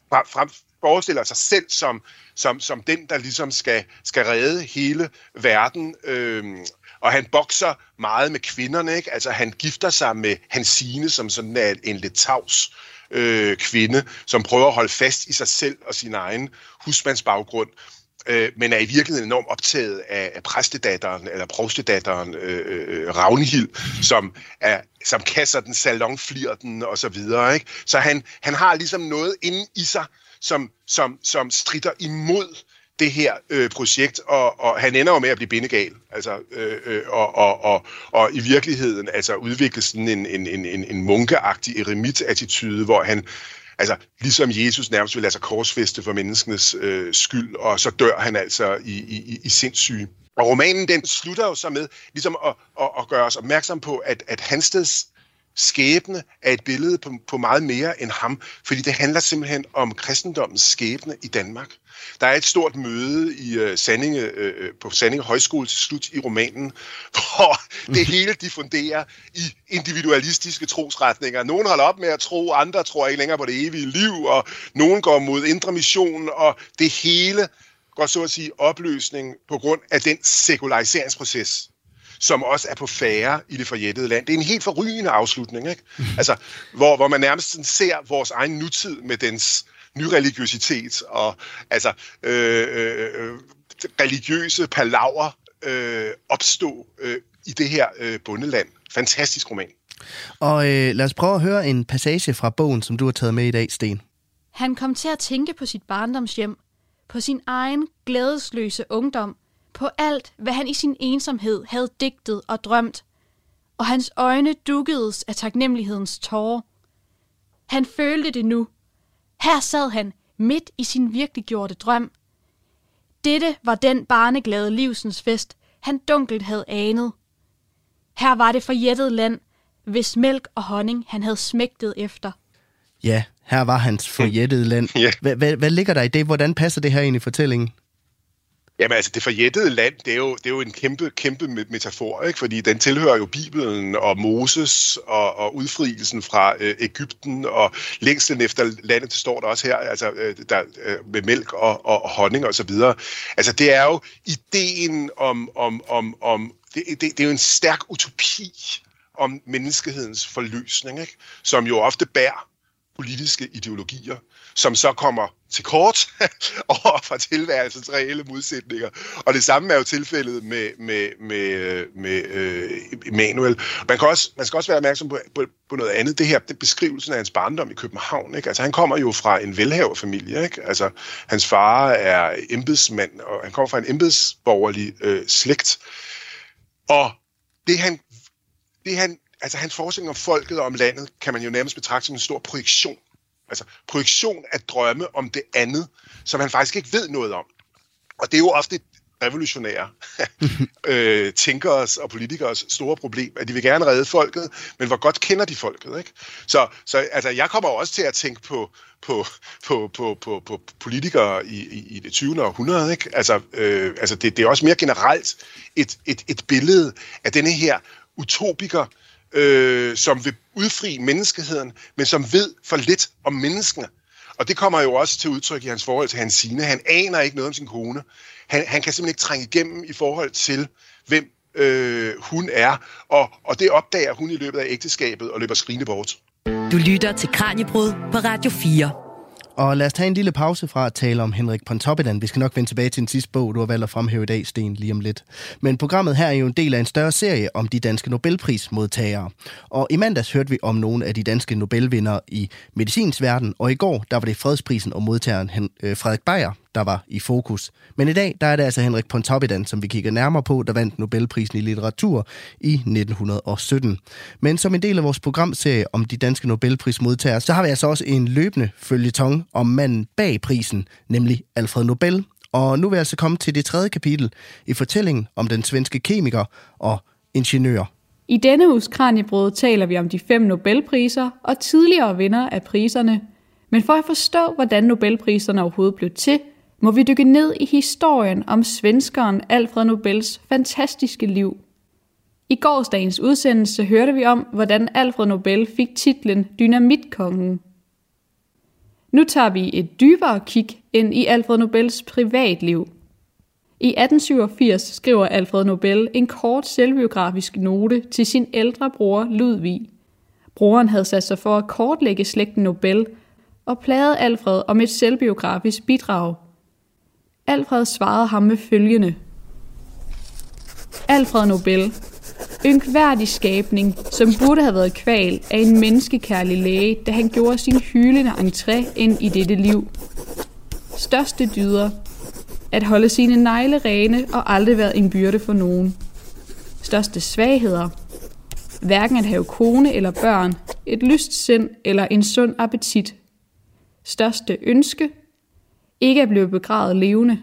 frem, forestiller sig selv som, som, som den, der ligesom skal, skal redde hele verden. Øh, og han bokser meget med kvinderne, ikke? Altså, han gifter sig med Hansine, som sådan er en lidt tavs øh, kvinde, som prøver at holde fast i sig selv og sin egen husmandsbaggrund, øh, men er i virkeligheden enormt optaget af, af præstedatteren, eller provstedatteren øh, øh, øh Ravnhild, som, er, som kasser den, salonflirten og så videre. Ikke? Så han, han har ligesom noget inde i sig, som, som, som strider imod det her øh, projekt, og, og han ender jo med at blive bindegal, altså, øh, øh, og, og, og, og i virkeligheden altså udvikle sådan en, en, en, en, en munkeagtig eremit-attitude, hvor han altså ligesom Jesus nærmest vil lade sig korsfeste for menneskenes øh, skyld, og så dør han altså i, i, i sindssyge. Og romanen den slutter jo så med ligesom at, at, at gøre os opmærksom på, at, at Hansteds skæbne er et billede på, på meget mere end ham, fordi det handler simpelthen om kristendommens skæbne i Danmark. Der er et stort møde i øh, uh, Sandinge, uh, øh, øh, på Sandinge Højskole til slut i romanen, hvor det hele diffunderer i individualistiske trosretninger. Nogle holder op med at tro, andre tror ikke længere på det evige liv, og nogen går mod indre mission, og det hele går så at sige opløsning på grund af den sekulariseringsproces, som også er på færre i det forjættede land. Det er en helt forrygende afslutning, ikke? Altså, hvor, hvor man nærmest ser vores egen nutid med dens nyreligiøsitet og altså øh, øh, øh, religiøse palaver øh, opstå øh, i det her øh, bundeland. Fantastisk roman. Og øh, lad os prøve at høre en passage fra bogen, som du har taget med i dag, Sten. Han kom til at tænke på sit barndomshjem, på sin egen glædesløse ungdom, på alt, hvad han i sin ensomhed havde digtet og drømt, og hans øjne dukkedes af taknemmelighedens tårer. Han følte det nu. Her sad han, midt i sin virkeliggjorte drøm. Dette var den barneglade livsens fest, han dunkelt havde anet. Her var det forjættede land, hvis mælk og honning han havde smægtet efter. Ja, her var hans forjættede land. Hvad, hvad, hvad ligger der i det? Hvordan passer det her ind i fortællingen? Jamen altså, det forjættede land, det er jo, det er jo en kæmpe, kæmpe metafor, ikke? fordi den tilhører jo Bibelen og Moses og, og udfrielsen fra øh, Ægypten, og længslen efter landet, det står der også her, altså øh, der, øh, med mælk og, og, og honning og så videre. Altså, det er jo ideen om, om, om, om det, det, det er jo en stærk utopi om menneskehedens forløsning, ikke? som jo ofte bærer politiske ideologier, som så kommer til kort over for tilværelsens reelle modsætninger. Og det samme er jo tilfældet med, med, med, med øh, Emanuel. Man, kan også, man skal også være opmærksom på, på, på noget andet. Det her, det beskrivelsen af hans barndom i København. Ikke? Altså, han kommer jo fra en velhaverfamilie. Ikke? Altså, hans far er embedsmand, og han kommer fra en embedsborgerlig øh, slægt. Og det han, det han altså hans forskning om folket og om landet, kan man jo nærmest betragte som en stor projektion. Altså projektion af drømme om det andet, som han faktisk ikke ved noget om. Og det er jo ofte revolutionære øh, tænkeres og politikers store problem, at de vil gerne redde folket, men hvor godt kender de folket, ikke? Så, så altså, jeg kommer også til at tænke på, på, på, på, på, på politikere i, i, i det 20. århundrede, ikke? Altså, øh, altså det, det er også mere generelt et, et, et billede af denne her utopiker, øh, som vil udfri menneskeheden, men som ved for lidt om menneskene. Og det kommer jo også til udtryk i hans forhold til hans sine. Han aner ikke noget om sin kone. Han, han kan simpelthen ikke trænge igennem i forhold til, hvem øh, hun er. Og, og det opdager hun i løbet af ægteskabet og løber skrigende bort. Du lytter til Kranjebrud på Radio 4. Og lad os tage en lille pause fra at tale om Henrik Pontoppidan. Vi skal nok vende tilbage til den sidste bog, du har valgt at fremhæve i dag, Sten, lige om lidt. Men programmet her er jo en del af en større serie om de danske Nobelprismodtagere. Og i mandags hørte vi om nogle af de danske Nobelvindere i medicins verden, og i går der var det fredsprisen og modtageren øh, Frederik Beyer, der var i fokus. Men i dag der er det altså Henrik Pontoppidan, som vi kigger nærmere på, der vandt Nobelprisen i litteratur i 1917. Men som en del af vores programserie om de danske Nobelprismodtagere, så har vi altså også en løbende følgetong om manden bag prisen, nemlig Alfred Nobel. Og nu vil jeg altså komme til det tredje kapitel i fortællingen om den svenske kemiker og ingeniør. I denne uges Kranjebrød taler vi om de fem Nobelpriser og tidligere vinder af priserne. Men for at forstå, hvordan Nobelpriserne overhovedet blev til, må vi dykke ned i historien om svenskeren Alfred Nobels fantastiske liv. I gårsdagens udsendelse hørte vi om, hvordan Alfred Nobel fik titlen Dynamitkongen. Nu tager vi et dybere kig ind i Alfred Nobels privatliv. I 1887 skriver Alfred Nobel en kort selvbiografisk note til sin ældre bror Ludvig. Broren havde sat sig for at kortlægge slægten Nobel og plagede Alfred om et selvbiografisk bidrag – Alfred svarede ham med følgende. Alfred Nobel, ynkværdig skabning, som burde have været kval af en menneskekærlig læge, da han gjorde sin hylende entré ind i dette liv. Største dyder, at holde sine negle rene og aldrig være en byrde for nogen. Største svagheder, hverken at have kone eller børn, et lyst sind eller en sund appetit. Største ønske, ikke at blive begravet levende.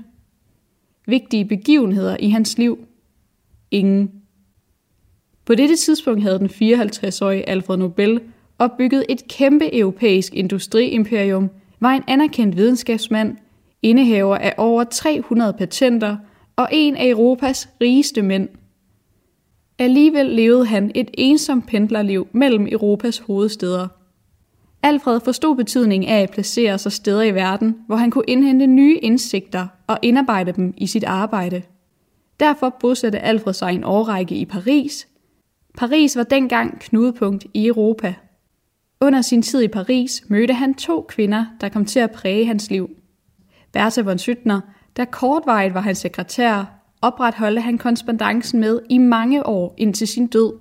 Vigtige begivenheder i hans liv. Ingen. På dette tidspunkt havde den 54-årige Alfred Nobel opbygget et kæmpe europæisk industriimperium, var en anerkendt videnskabsmand, indehaver af over 300 patenter og en af Europas rigeste mænd. Alligevel levede han et ensomt pendlerliv mellem Europas hovedsteder – Alfred forstod betydningen af at placere sig steder i verden, hvor han kunne indhente nye indsigter og indarbejde dem i sit arbejde. Derfor bosatte Alfred sig en årrække i Paris. Paris var dengang knudepunkt i Europa. Under sin tid i Paris mødte han to kvinder, der kom til at præge hans liv. Bertha von Suttner, der kortvarigt var hans sekretær, opretholdte han korrespondancen med i mange år indtil sin død.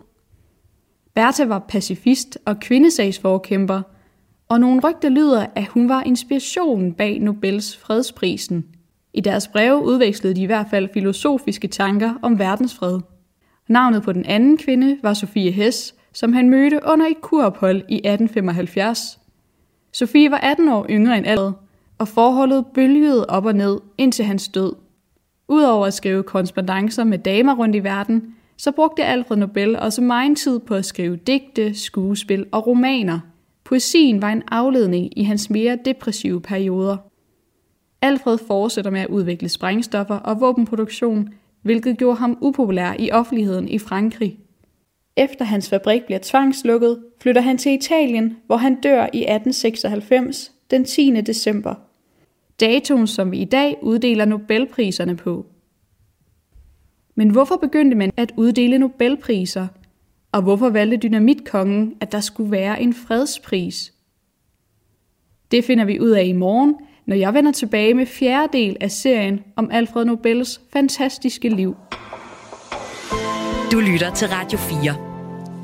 Bertha var pacifist og kvindesagsforkæmper – og nogle rygter lyder, at hun var inspirationen bag Nobels fredsprisen. I deres breve udvekslede de i hvert fald filosofiske tanker om verdensfred. Navnet på den anden kvinde var Sofie Hess, som han mødte under et kurophold i 1875. Sofie var 18 år yngre end Alfred, og forholdet bølgede op og ned indtil hans død. Udover at skrive korrespondencer med damer rundt i verden, så brugte Alfred Nobel også meget tid på at skrive digte, skuespil og romaner – Poesien var en afledning i hans mere depressive perioder. Alfred fortsætter med at udvikle sprængstoffer og våbenproduktion, hvilket gjorde ham upopulær i offentligheden i Frankrig. Efter hans fabrik bliver tvangslukket, flytter han til Italien, hvor han dør i 1896, den 10. december. Datoen, som vi i dag uddeler Nobelpriserne på. Men hvorfor begyndte man at uddele Nobelpriser – og hvorfor valgte dynamitkongen, at der skulle være en fredspris? Det finder vi ud af i morgen, når jeg vender tilbage med fjerde del af serien om Alfred Nobels fantastiske liv. Du lytter til Radio 4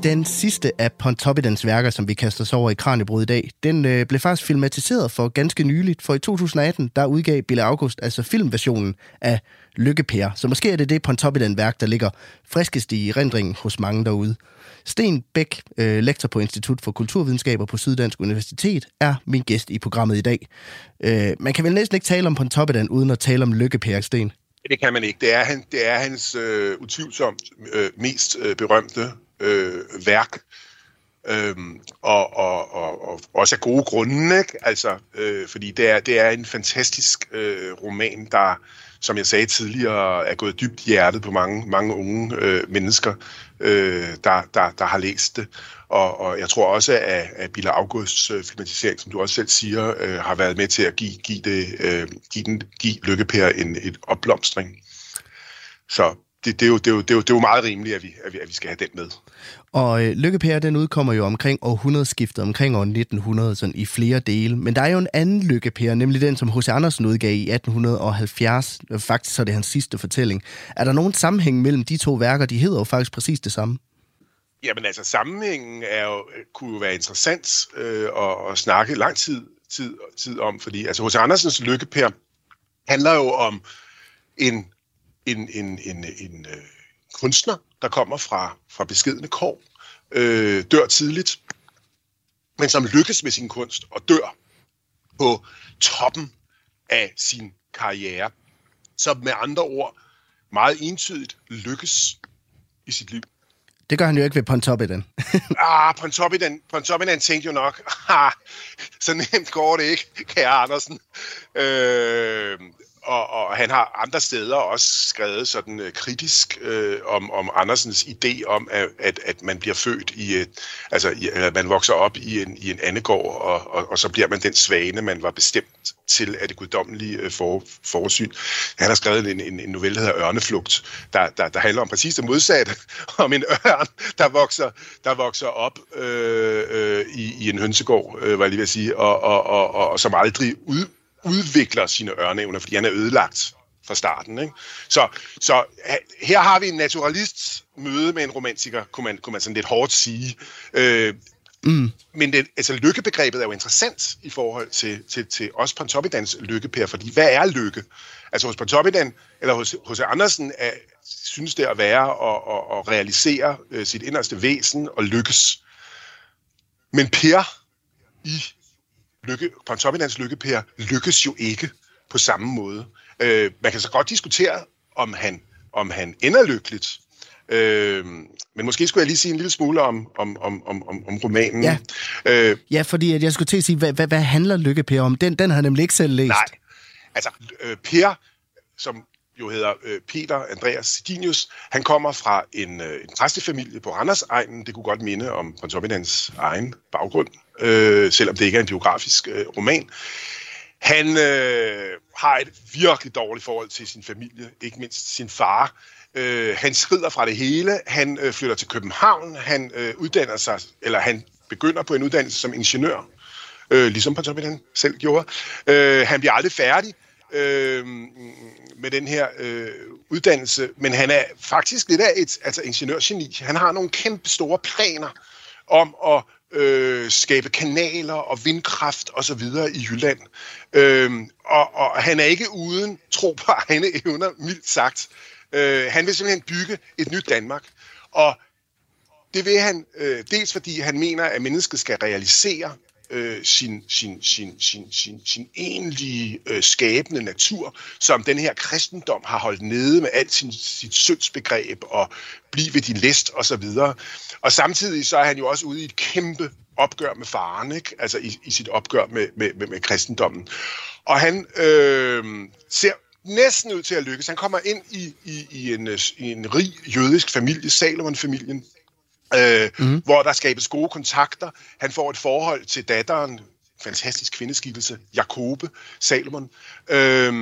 den sidste af Pontoppidans værker, som vi kaster os over i Kranjebrud i dag, den øh, blev faktisk filmatiseret for ganske nyligt, for i 2018, der udgav Bille August altså filmversionen af Lykkepær. Så måske er det det Pontoppidan-værk, der ligger friskest i rendringen hos mange derude. Sten Bæk, øh, lektor på Institut for Kulturvidenskaber på Syddansk Universitet, er min gæst i programmet i dag. Øh, man kan vel næsten ikke tale om Pontoppidan uden at tale om Lykkepær, Sten? Det kan man ikke. Det er, han, det er hans øh, utvivlsomt øh, mest øh, berømte øh, værk. Øhm, og, og, og, og også af gode grunde, ikke? Altså, øh, fordi det er, det er en fantastisk øh, roman, der, som jeg sagde tidligere, er gået dybt i hjertet på mange, mange unge øh, mennesker, øh, der, der, der har læst det. Og, og jeg tror også, at, at Billa Augusts øh, filmatisering, som du også selv siger, øh, har været med til at give, give, det, øh, give, den, give Lykkepær en et opblomstring. Så det, det, er jo, det, er jo, det, er jo, det er jo meget rimeligt, at vi, at vi, at vi skal have den med. Og øh, Lykkepære, den udkommer jo omkring århundredeskiftet, omkring år 1900, sådan i flere dele. Men der er jo en anden Lykkepære, nemlig den, som H.C. Andersen udgav i 1870. Faktisk så er det hans sidste fortælling. Er der nogen sammenhæng mellem de to værker? De hedder jo faktisk præcis det samme. Jamen altså, sammenhængen er jo, kunne jo være interessant øh, at, at snakke lang tid, tid, tid om, fordi altså H.C. Andersens Lykkepær handler jo om en, en, en, en, en øh, kunstner, der kommer fra, fra beskedende kår, øh, dør tidligt, men som lykkes med sin kunst og dør på toppen af sin karriere. Så med andre ord meget entydigt lykkes i sit liv. Det gør han jo ikke ved Pontoppidan. ah, Pontoppidan, Pontoppidan tænkte jo nok, ah, så nemt går det ikke, kære Andersen. Øh, og, og han har andre steder også skrevet sådan øh, kritisk øh, om, om Andersens idé om, at, at, at man bliver født i et, altså i, at man vokser op i en, i en andegård, og, og, og så bliver man den svane, man var bestemt til af det guddommelige øh, for, forsyn. Han har skrevet en, en, en novelle, der hedder Ørneflugt, der, der, der handler om præcis det modsatte, om en ørn, der vokser, der vokser op øh, øh, i, i en hønsegård, øh, var jeg lige ved at sige, og, og, og, og, og som aldrig ud, udvikler sine ørneevner, fordi han er ødelagt fra starten. Ikke? Så, så her har vi en naturalist møde med en romantiker, kunne man, kunne man sådan lidt hårdt sige. Øh, mm. Men det, altså, lykkebegrebet er jo interessant i forhold til, til, til os Pontoppidans lykkepær, fordi hvad er lykke? Altså hos Pontoppidan, eller hos, hos Andersen, er, synes det at være at, at, at realisere øh, sit inderste væsen og lykkes. Men Per i lykke, Pontoppidans lykkepær lykkes jo ikke på samme måde. Øh, man kan så godt diskutere, om han, om han ender lykkeligt. Øh, men måske skulle jeg lige sige en lille smule om, om, om, om, om romanen. Ja, øh, ja fordi at jeg skulle til at sige, hvad, hvad, hvad handler Lykkepær om? Den, den har jeg nemlig ikke selv læst. Nej, altså øh, Per, som jo hedder øh, Peter Andreas Sidinius. Han kommer fra en, øh, en præstefamilie på Randers egnen. Det kunne godt minde om Pontoppidans egen baggrund, øh, selvom det ikke er en biografisk øh, roman. Han øh, har et virkelig dårligt forhold til sin familie, ikke mindst sin far. Øh, han skrider fra det hele. Han øh, flytter til København. Han øh, uddanner sig, eller han begynder på en uddannelse som ingeniør, øh, ligesom Pontoppidan selv gjorde. Øh, han bliver aldrig færdig øh, med den her øh, uddannelse, men han er faktisk lidt af et altså ingeniørgeni. Han har nogle kæmpe store planer om at øh, skabe kanaler og vindkraft og så videre i Jylland. Øh, og, og han er ikke uden tro på egne evner, mildt sagt. Øh, han vil simpelthen bygge et nyt Danmark. Og det vil han øh, dels fordi han mener, at mennesket skal realisere øh, sin, sin, sin, sin, sin, sin egentlige øh, skabende natur, som den her kristendom har holdt nede med alt sin, sit syndsbegreb og blive ved din list og så videre. Og samtidig så er han jo også ude i et kæmpe opgør med faren, ikke? altså i, i sit opgør med, med, med, med kristendommen. Og han øh, ser næsten ud til at lykkes. Han kommer ind i, i, i, en, i en rig jødisk familie, Salomon-familien, øh, mm. hvor der skabes gode kontakter. Han får et forhold til datteren, fantastisk kvindeskikkelse, Jakobe Salomon. Øh,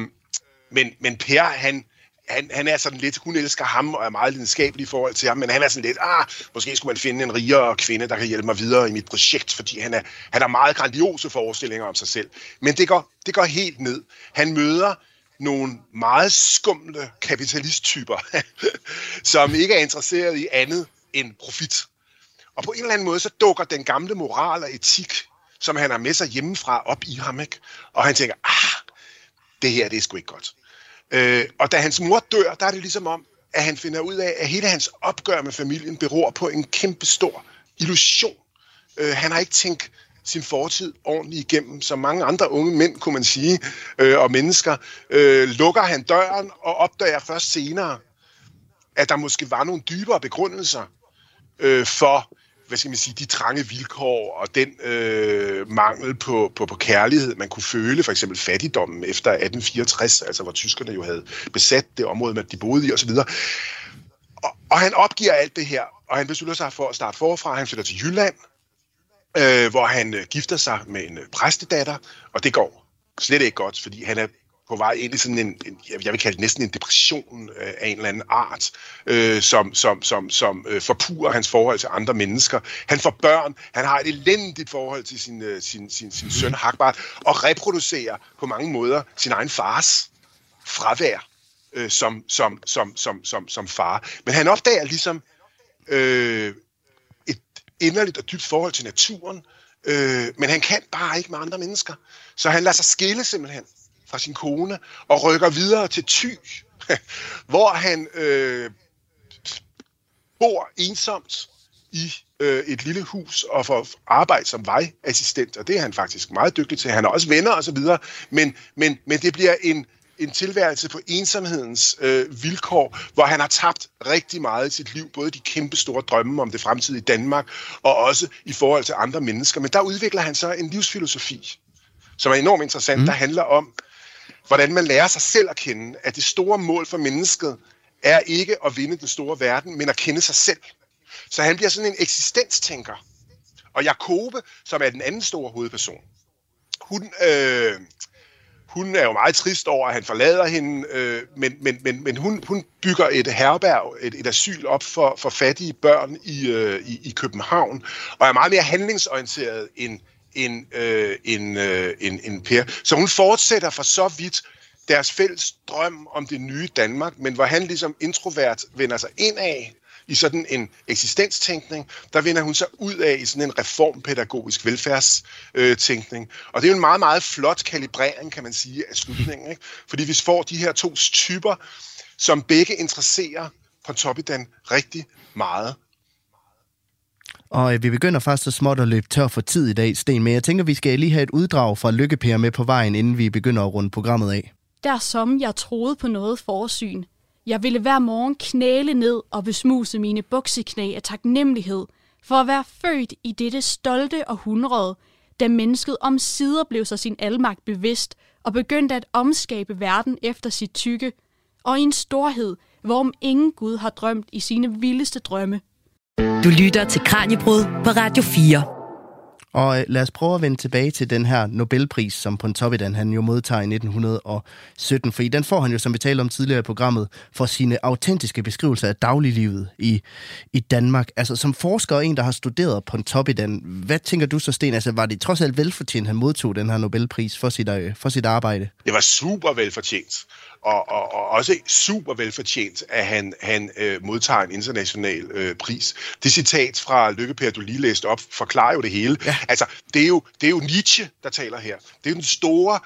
men, men Per, han, han, han er sådan lidt, hun elsker ham og er meget lidenskabelig i forhold til ham, men han er sådan lidt, ah, måske skulle man finde en rigere kvinde, der kan hjælpe mig videre i mit projekt, fordi han er, han har meget grandiose forestillinger om sig selv. Men det går, det går helt ned. Han møder nogle meget skumle kapitalisttyper, som ikke er interesseret i andet end profit. Og på en eller anden måde, så dukker den gamle moral og etik, som han har med sig hjemmefra, op i ham, ikke? Og han tænker, ah, det her, det er sgu ikke godt. Øh, og da hans mor dør, der er det ligesom om, at han finder ud af, at hele hans opgør med familien beror på en kæmpe stor illusion. Øh, han har ikke tænkt sin fortid ordentligt igennem, som mange andre unge mænd, kunne man sige, øh, og mennesker, øh, lukker han døren og opdager først senere, at der måske var nogle dybere begrundelser øh, for, hvad skal man sige, de trange vilkår og den øh, mangel på, på, på kærlighed, man kunne føle, for eksempel fattigdommen efter 1864, altså hvor tyskerne jo havde besat det område, man de boede i osv. Og, og han opgiver alt det her, og han beslutter sig for at starte forfra. Han flytter til Jylland, øh, hvor han øh, gifter sig med en øh, præstedatter, og det går slet ikke godt, fordi han er på vej ind i sådan en, en jeg vil kalde det næsten en depression øh, af en eller anden art, øh, som, som, som, som øh, forpurer hans forhold til andre mennesker. Han får børn, han har et elendigt forhold til sin, øh, sin, sin, sin søn Hagbart, og reproducerer på mange måder sin egen fars fravær øh, som, som, som, som, som, som far. Men han opdager ligesom øh, et inderligt og dybt forhold til naturen, øh, men han kan bare ikke med andre mennesker. Så han lader sig skille simpelthen fra sin kone og rykker videre til Thy, hvor han øh, bor ensomt i øh, et lille hus og får arbejde som vejassistent, og det er han faktisk meget dygtig til. Han har også venner og så videre, men, men, men det bliver en, en tilværelse på ensomhedens øh, vilkår, hvor han har tabt rigtig meget i sit liv, både de kæmpe store drømme om det fremtidige Danmark, og også i forhold til andre mennesker. Men der udvikler han så en livsfilosofi, som er enormt interessant, mm. der handler om, hvordan man lærer sig selv at kende, at det store mål for mennesket er ikke at vinde den store verden, men at kende sig selv. Så han bliver sådan en eksistenstænker. Og Jakobe, som er den anden store hovedperson, hun, øh, hun er jo meget trist over, at han forlader hende, øh, men, men, men, men hun, hun bygger et herberg, et, et asyl op for, for fattige børn i, øh, i, i København, og er meget mere handlingsorienteret end, end, øh, end, øh, end, end Per. Så hun fortsætter for så vidt deres fælles drøm om det nye Danmark, men hvor han ligesom introvert vender sig ind af i sådan en eksistenstænkning, der vender hun sig ud af i sådan en reformpædagogisk velfærdstænkning. Og det er jo en meget, meget flot kalibrering, kan man sige, af slutningen. Ikke? Fordi vi får de her to typer, som begge interesserer på Topidan rigtig meget. Og øh, vi begynder faktisk så småt at løbe tør for tid i dag, Sten, men jeg tænker, vi skal lige have et uddrag fra Lykkepære med på vejen, inden vi begynder at runde programmet af. Der som jeg troede på noget forsyn. Jeg ville hver morgen knæle ned og besmuse mine bukseknæ af taknemmelighed for at være født i dette stolte århundrede, da mennesket om sider blev sig sin almagt bevidst og begyndte at omskabe verden efter sit tykke, og i en storhed, hvorom ingen Gud har drømt i sine vildeste drømme. Du lytter til Kranjebrud på Radio 4. Og øh, lad os prøve at vende tilbage til den her Nobelpris, som Pontoppidan han jo modtager i 1917, fordi den får han jo, som vi talte om tidligere i programmet, for sine autentiske beskrivelser af dagliglivet i, i Danmark. Altså som forsker og en, der har studeret Pontoppidan, hvad tænker du så, Sten? Altså var det trods alt velfortjent, han modtog den her Nobelpris for sit, øh, for sit arbejde? Det var super velfortjent og, og, og også super velfortjent, at han, han øh, modtager en international øh, pris. Det citat fra Lykke du lige læste op, forklarer jo det hele. Ja. Altså, det er, jo, det er jo Nietzsche, der taler her. Det er jo den store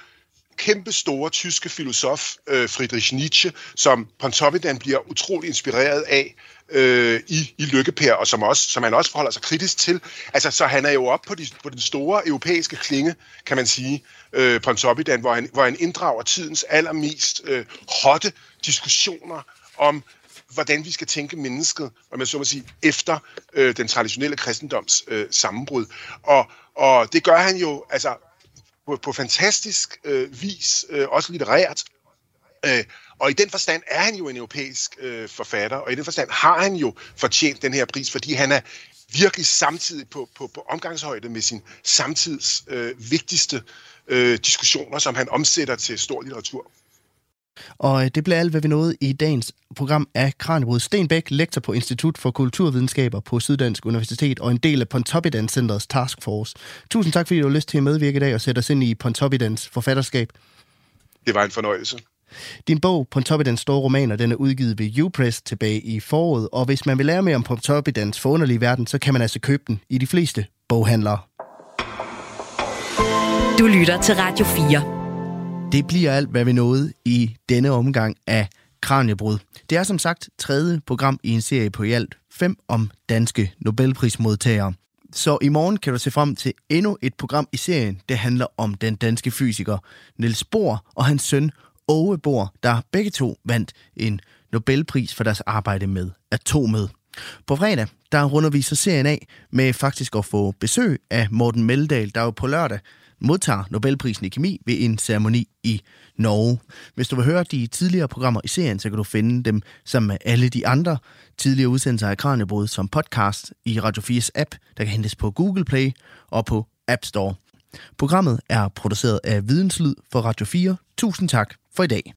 kæmpe store tyske filosof, øh, Friedrich Nietzsche, som Pontoppidan bliver utrolig inspireret af øh, i, i Lykkepær, og som, også, som han også forholder sig kritisk til. Altså, så han er jo oppe på, de, på den store europæiske klinge, kan man sige, øh, Pontoppidan, hvor han, hvor han inddrager tidens allermest øh, hotte diskussioner om hvordan vi skal tænke mennesket, om jeg så må sige, efter øh, den traditionelle kristendoms øh, sammenbrud. Og, og det gør han jo altså på, på fantastisk øh, vis, øh, også litterært. Øh, og i den forstand er han jo en europæisk øh, forfatter, og i den forstand har han jo fortjent den her pris, fordi han er virkelig samtidig på, på, på omgangshøjde med sin samtids øh, vigtigste øh, diskussioner, som han omsætter til stor litteratur. Og øh, det blev alt, hvad vi nåede i dagens program af Kranjebrud Stenbæk, lektor på Institut for Kulturvidenskaber på Syddansk Universitet og en del af Pontoppidan Centerets Taskforce. Tusind tak, fordi du har lyst til at medvirke i dag og sætte os ind i Pontoppidans forfatterskab. Det var en fornøjelse. Din bog, Pontoppidans store romaner, den er udgivet ved Upress tilbage i foråret, og hvis man vil lære mere om Pontoppidans forunderlige verden, så kan man altså købe den i de fleste boghandlere. Du lytter til Radio 4. Det bliver alt, hvad vi nåede i denne omgang af Kranjebrud. Det er som sagt tredje program i en serie på i alt fem om danske Nobelprismodtagere. Så i morgen kan du se frem til endnu et program i serien. Det handler om den danske fysiker Niels Bohr og hans søn Ove Bohr, der begge to vandt en Nobelpris for deres arbejde med atomet. På fredag, der runder vi så serien af med faktisk at få besøg af Morten Meldal, der jo på lørdag modtager Nobelprisen i kemi ved en ceremoni i Norge. Hvis du vil høre de tidligere programmer i serien, så kan du finde dem sammen med alle de andre tidligere udsendelser af Kranjebrud som podcast i Radio 4's app, der kan hentes på Google Play og på App Store. Programmet er produceret af Videnslyd for Radio 4. Tusind tak for i dag.